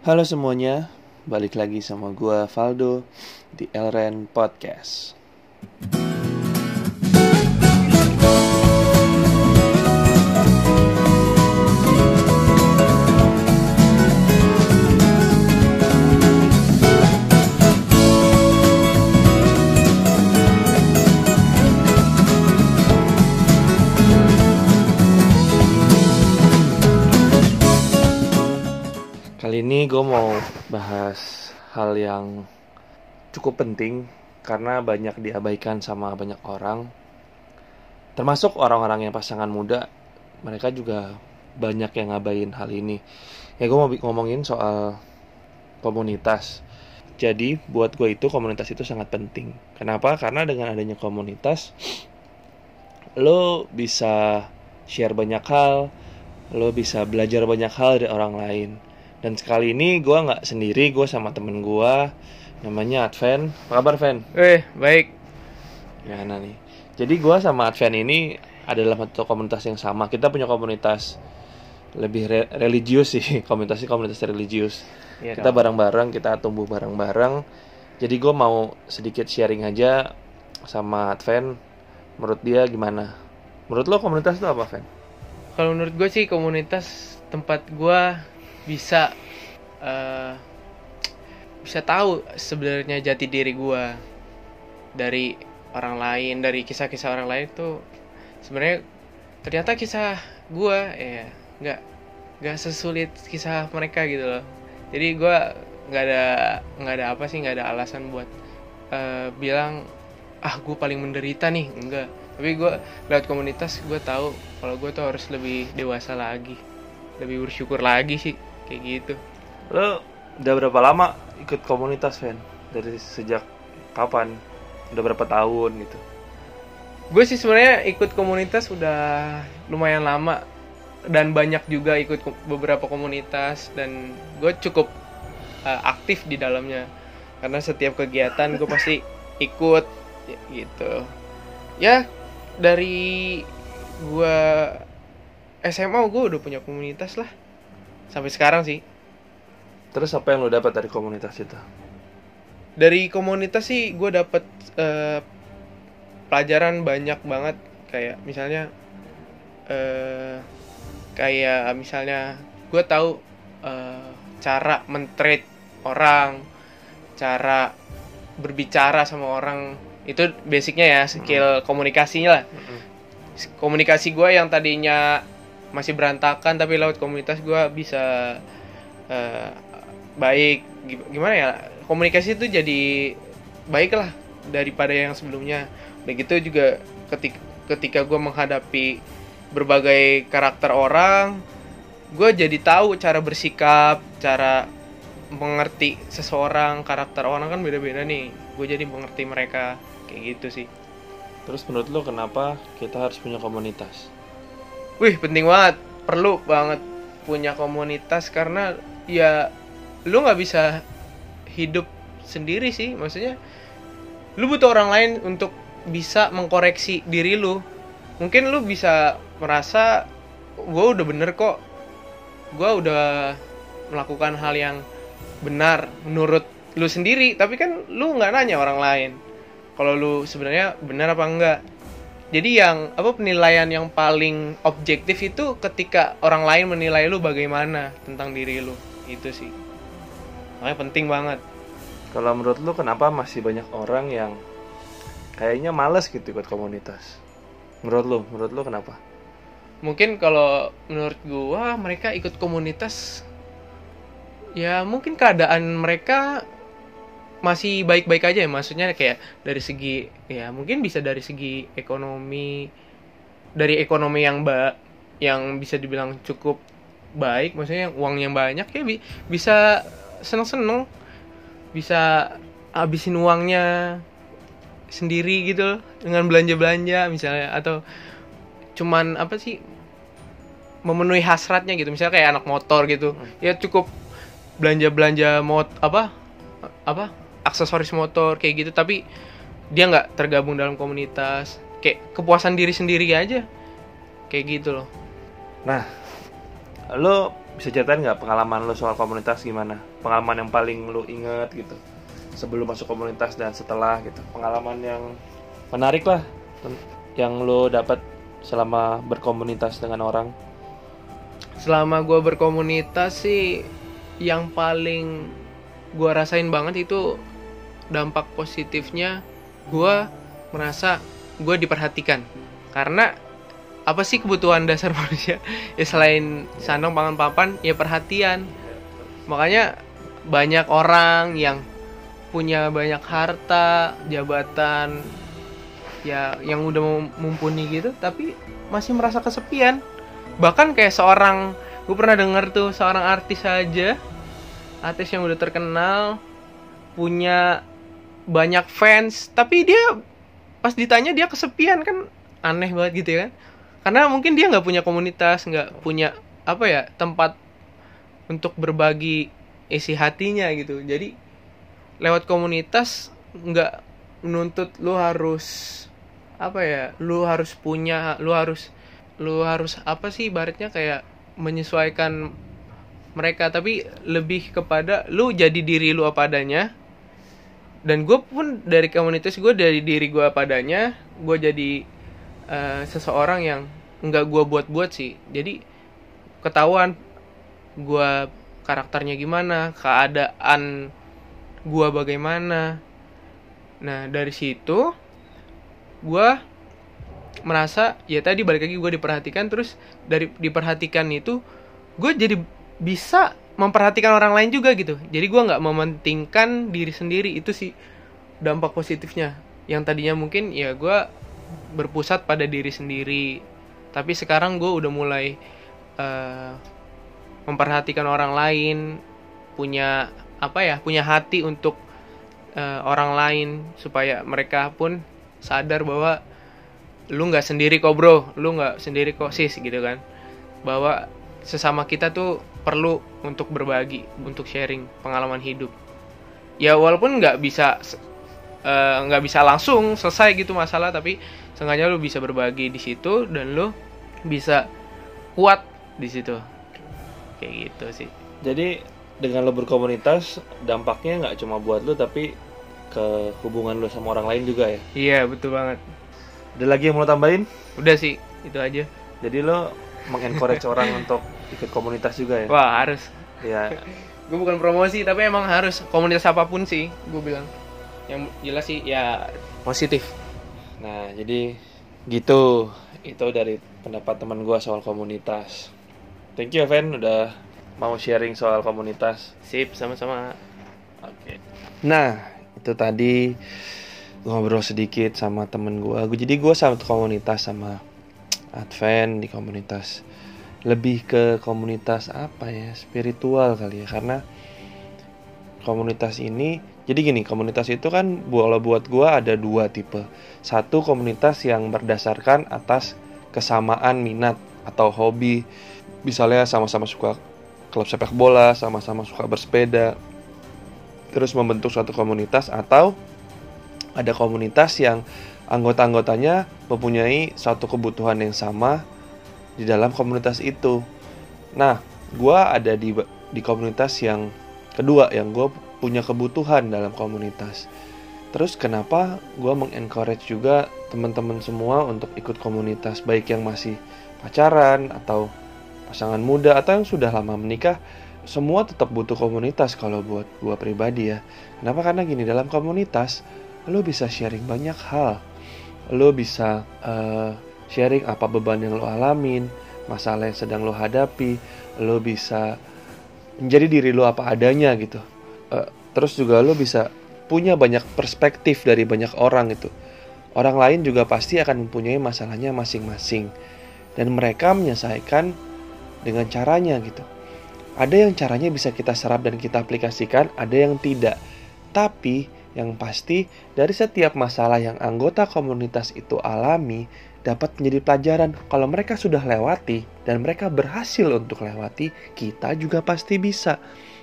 Halo semuanya, balik lagi sama gua Valdo di Elren Podcast. Ini gue mau bahas hal yang cukup penting karena banyak diabaikan sama banyak orang. Termasuk orang-orang yang pasangan muda, mereka juga banyak yang ngabain hal ini. Ya gue mau ngomongin soal komunitas. Jadi buat gue itu komunitas itu sangat penting. Kenapa? Karena dengan adanya komunitas, lo bisa share banyak hal, lo bisa belajar banyak hal dari orang lain. Dan sekali ini gue nggak sendiri, gue sama temen gue namanya Adven. Apa kabar Ven? Eh, baik. Ya nah nih. Jadi gue sama Adven ini adalah satu komunitas yang sama. Kita punya komunitas lebih re- religius sih, komunitasnya komunitas religius. Iya kita bareng-bareng, kita tumbuh bareng-bareng. Jadi gue mau sedikit sharing aja sama Adven. Menurut dia gimana? Menurut lo komunitas itu apa, Ven? Kalau menurut gue sih komunitas tempat gue bisa eh, bisa tahu sebenarnya jati diri gue dari orang lain, dari kisah-kisah orang lain tuh sebenarnya ternyata kisah gue ya nggak nggak sesulit kisah mereka gitu loh. Jadi gue nggak ada nggak ada apa sih nggak ada alasan buat eh, bilang ah gue paling menderita nih. Enggak tapi gue lewat komunitas gue tahu kalau gue tuh harus lebih dewasa lagi lebih bersyukur lagi sih kayak gitu Lo udah berapa lama ikut komunitas, Ven? Dari sejak kapan? Udah berapa tahun gitu? gue sih sebenarnya ikut komunitas udah lumayan lama dan banyak juga ikut beberapa komunitas dan gue cukup uh, aktif di dalamnya karena setiap kegiatan gue pasti ikut ya, gitu ya dari gue SMA gue udah punya komunitas lah sampai sekarang sih. Terus apa yang lo dapat dari komunitas itu? dari komunitas sih gue dapet eh, pelajaran banyak banget. Kayak misalnya eh kayak misalnya gue tahu eh, cara mentreat orang cara berbicara sama orang. Itu basicnya ya skill komunikasinya lah. Komunikasi gue yang tadinya masih berantakan tapi lewat komunitas gue bisa eh, baik. Gi- gimana ya komunikasi itu jadi baik lah daripada yang sebelumnya. Begitu juga ketika ketika gue menghadapi berbagai karakter orang gue jadi tahu cara bersikap cara mengerti seseorang karakter orang kan beda-beda nih. Gue jadi mengerti mereka kayak gitu sih. Terus menurut lo kenapa kita harus punya komunitas? Wih, penting banget. Perlu banget punya komunitas karena ya lu nggak bisa hidup sendiri sih. Maksudnya lu butuh orang lain untuk bisa mengkoreksi diri lu. Mungkin lu bisa merasa gue udah bener kok. Gue udah melakukan hal yang benar menurut lu sendiri, tapi kan lu nggak nanya orang lain. Kalau lu sebenarnya benar apa enggak jadi yang apa penilaian yang paling objektif itu ketika orang lain menilai lu bagaimana tentang diri lu itu sih makanya penting banget Kalau menurut lo kenapa masih banyak orang yang kayaknya males gitu ikut komunitas? Menurut lo, menurut lo kenapa? mungkin kalau menurut gua mereka ikut komunitas ya mungkin keadaan mereka masih baik-baik aja ya maksudnya kayak dari segi ya mungkin bisa dari segi ekonomi dari ekonomi yang ba yang bisa dibilang cukup baik maksudnya uang yang banyak ya bi- bisa seneng-seneng bisa habisin uangnya sendiri gitu loh, dengan belanja-belanja misalnya atau cuman apa sih memenuhi hasratnya gitu. Misalnya kayak anak motor gitu ya cukup belanja belanja mot apa apa aksesoris motor kayak gitu. Tapi dia nggak tergabung dalam komunitas. Kayak kepuasan diri sendiri aja. Kayak gitu loh. Nah, lo bisa ceritain nggak pengalaman lo soal komunitas gimana? Pengalaman yang paling lo inget gitu sebelum masuk komunitas dan setelah gitu. Pengalaman yang menarik lah yang lo dapat selama berkomunitas dengan orang. Selama gue berkomunitas sih yang paling gue rasain banget itu dampak positifnya gue merasa gue diperhatikan. Karena apa sih kebutuhan dasar manusia? Ya selain sandang pangan papan ya perhatian. Makanya banyak orang yang punya banyak harta jabatan ya yang udah mumpuni gitu tapi masih merasa kesepian. Bahkan kayak seorang gue pernah denger tuh seorang artis aja artis yang udah terkenal punya banyak fans tapi dia pas ditanya dia kesepian kan aneh banget gitu ya kan. Karena mungkin dia nggak punya komunitas nggak punya apa ya tempat untuk berbagi isi hatinya gitu. Jadi lewat komunitas nggak menuntut lu harus apa ya lu harus punya lu harus lu harus apa sih ibaratnya kayak menyesuaikan mereka. Tapi lebih kepada lu jadi diri lu apa adanya dan gue pun dari komunitas gue dari diri gue padanya gue jadi uh, seseorang yang nggak gue buat-buat sih. Jadi ketahuan gue karakternya gimana keadaan gue bagaimana. Nah dari situ gue merasa ya tadi balik lagi gue diperhatikan terus dari diperhatikan itu gue jadi bisa memperhatikan orang lain juga gitu. Jadi gue nggak mementingkan diri sendiri itu sih dampak positifnya. Yang tadinya mungkin ya gue berpusat pada diri sendiri. Tapi sekarang gue udah mulai uh, memperhatikan orang lain punya apa ya punya hati untuk uh, orang lain. Supaya mereka pun sadar bahwa lu nggak sendiri kok bro. Lu nggak sendiri kok sis gitu kan. Bahwa sesama kita tuh perlu untuk berbagi, untuk sharing pengalaman hidup. Ya walaupun nggak bisa eh, nggak uh, bisa langsung selesai gitu masalah, tapi sengaja lu bisa berbagi di situ dan lu bisa kuat di situ. Kayak gitu sih. Jadi dengan lo berkomunitas dampaknya nggak cuma buat lo tapi ke hubungan lo sama orang lain juga ya? Iya betul banget. Ada lagi yang mau tambahin? Udah sih itu aja. Jadi lo mengencourage orang untuk ikut komunitas juga ya? Wah harus. Ya gue bukan promosi tapi emang harus. Komunitas apa pun sih gue bilang. Yang jelas sih ya positif. Nah jadi gitu. Itu dari pendapat teman gue soal komunitas. Thank you Evan udah mau sharing soal komunitas. Sip sama-sama. Oke. Okay. nah itu tadi ngobrol sedikit sama temen gue jadi gue satu komunitas sama Advent di komunitas. Lebih ke komunitas apa ya? Spiritual kali ya karena komunitas ini jadi gini komunitas itu kan kalau buat gue ada dua tipe. Satu komunitas yang berdasarkan atas kesamaan minat atau hobi. Misalnya sama-sama suka klub sepak bola sama-sama suka bersepeda terus membentuk suatu komunitas atau ada komunitas yang anggota-anggotanya mempunyai satu kebutuhan yang sama di dalam komunitas itu. Nah, gue ada di di komunitas yang kedua yang gue punya kebutuhan dalam komunitas. Terus kenapa gue mengencourage juga teman-teman semua untuk ikut komunitas baik yang masih pacaran atau pasangan muda atau yang sudah lama menikah semua tetap butuh komunitas kalau buat gue pribadi ya. Kenapa? Karena gini dalam komunitas lo bisa sharing banyak hal. Lo bisa uh, sharing apa beban yang lo alamin, masalah yang sedang lo hadapi, lo bisa menjadi diri lo apa adanya gitu. Uh, terus juga lo bisa punya banyak perspektif dari banyak orang itu. Orang lain juga pasti akan mempunyai masalahnya masing-masing dan mereka menyelesaikan dengan caranya gitu. Ada yang caranya bisa kita serap dan kita aplikasikan, ada yang tidak. Tapi yang pasti dari setiap masalah yang anggota komunitas itu alami, dapat menjadi pelajaran kalau mereka sudah lewati dan mereka berhasil untuk lewati, kita juga pasti bisa.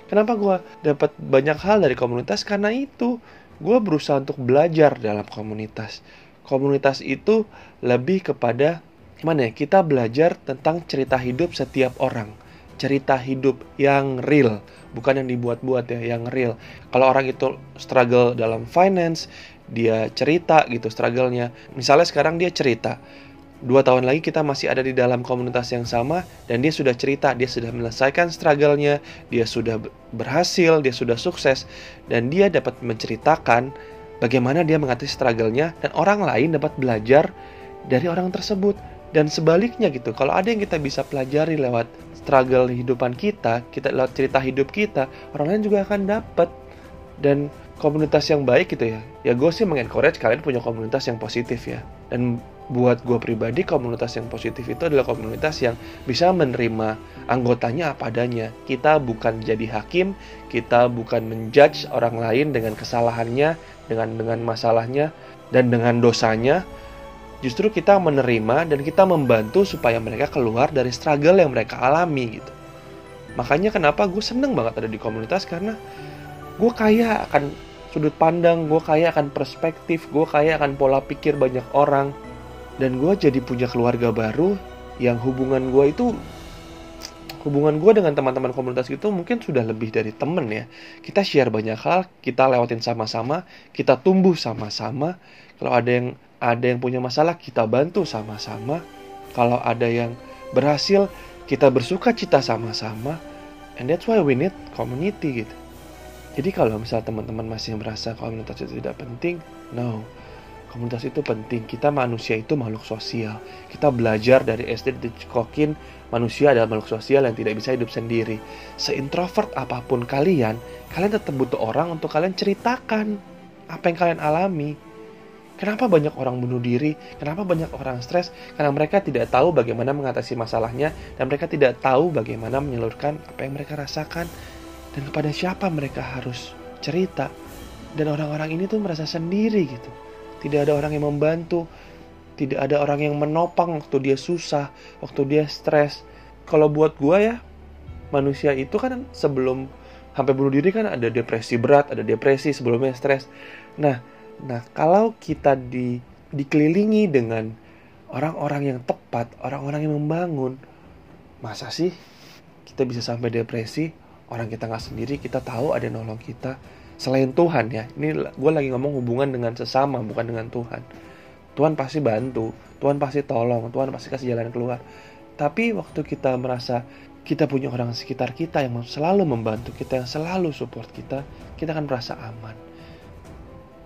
Kenapa gue dapat banyak hal dari komunitas? Karena itu gue berusaha untuk belajar dalam komunitas. Komunitas itu lebih kepada mana ya? Kita belajar tentang cerita hidup setiap orang cerita hidup yang real, bukan yang dibuat-buat ya, yang real. Kalau orang itu struggle dalam finance, dia cerita gitu struggle-nya. Misalnya sekarang dia cerita, dua tahun lagi kita masih ada di dalam komunitas yang sama dan dia sudah cerita, dia sudah menyelesaikan struggle-nya, dia sudah berhasil, dia sudah sukses dan dia dapat menceritakan bagaimana dia mengatasi struggle-nya dan orang lain dapat belajar dari orang tersebut dan sebaliknya gitu. Kalau ada yang kita bisa pelajari lewat struggle kehidupan kita, kita lewat cerita hidup kita, orang lain juga akan dapat dan komunitas yang baik gitu ya. Ya gue sih mengencourage kalian punya komunitas yang positif ya. Dan buat gue pribadi komunitas yang positif itu adalah komunitas yang bisa menerima anggotanya apa adanya. Kita bukan jadi hakim, kita bukan menjudge orang lain dengan kesalahannya, dengan dengan masalahnya dan dengan dosanya. Justru kita menerima dan kita membantu supaya mereka keluar dari struggle yang mereka alami gitu. Makanya kenapa gue seneng banget ada di komunitas karena gue kaya akan sudut pandang, gue kaya akan perspektif, gue kaya akan pola pikir banyak orang. Dan gue jadi punya keluarga baru yang hubungan gue itu hubungan gue dengan teman-teman komunitas itu mungkin sudah lebih dari temen ya. Kita share banyak hal kita lewatin sama-sama kita tumbuh sama-sama. Kalau ada yang ada yang punya masalah kita bantu sama-sama kalau ada yang berhasil kita bersuka cita sama-sama and that's why we need community gitu jadi kalau misal teman-teman masih merasa komunitas itu tidak penting no Komunitas itu penting. Kita manusia itu makhluk sosial. Kita belajar dari SD dicekokin manusia adalah makhluk sosial yang tidak bisa hidup sendiri. Seintrovert apa pun kalian, kalian tetap butuh orang untuk kalian ceritakan apa yang kalian alami. Kenapa banyak orang bunuh diri? Kenapa banyak orang stres? Karena mereka tidak tahu bagaimana mengatasi masalahnya dan mereka tidak tahu bagaimana menyalurkan apa yang mereka rasakan dan kepada siapa mereka harus cerita. Dan orang-orang ini tuh merasa sendiri gitu tidak ada orang yang membantu, tidak ada orang yang menopang waktu dia susah, waktu dia stres. Kalau buat gue ya, manusia itu kan sebelum sampai bunuh diri kan ada depresi berat, ada depresi sebelumnya stres. Nah, nah kalau kita di dikelilingi dengan orang-orang yang tepat, orang-orang yang membangun, masa sih kita bisa sampai depresi? Orang kita nggak sendiri, kita tahu ada yang nolong kita. Selain Tuhan ya ini gue lagi ngomong hubungan dengan sesama bukan dengan Tuhan. Tuhan pasti bantu Tuhan pasti tolong Tuhan pasti kasih jalan keluar. Tapi waktu kita merasa kita punya orang sekitar kita yang selalu membantu kita yang selalu support kita kita akan merasa aman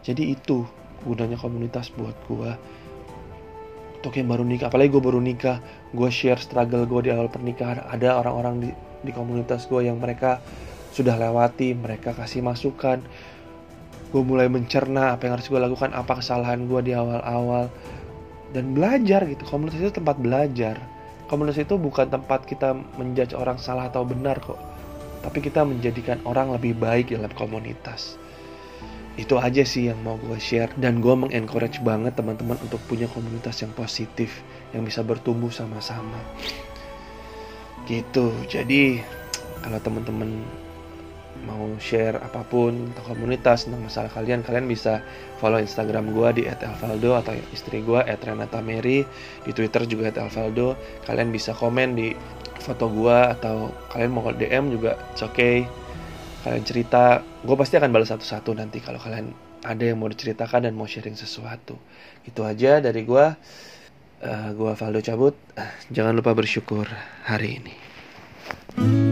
jadi itu gunanya komunitas buat gue untuk yang baru nikah apalagi gue baru nikah gue share struggle gue di awal pernikahan ada orang-orang di, di komunitas gue yang mereka sudah lewati, mereka kasih masukan. Gue mulai mencerna apa yang harus gue lakukan, apa kesalahan gue di awal-awal. Dan belajar gitu, komunitas itu tempat belajar. Komunitas itu bukan tempat kita menjudge orang salah atau benar kok. Tapi kita menjadikan orang lebih baik dalam komunitas. Itu aja sih yang mau gue share. Dan gue mengencourage banget teman-teman untuk punya komunitas yang positif. Yang bisa bertumbuh sama-sama. Gitu, jadi kalau teman-teman mau share apa pun tentang komunitas tentang masalah kalian kalian bisa follow instagram gue di @elvaldo atau istri gue @renata_mary di twitter juga @elvaldo kalian bisa komen di foto gue atau kalian mau dm juga it's okay kalian cerita gue pasti akan balas satu-satu nanti kalau kalian ada yang mau diceritakan dan mau sharing sesuatu. Itu aja dari gue uh, gue Valdo cabut. Jangan lupa bersyukur hari ini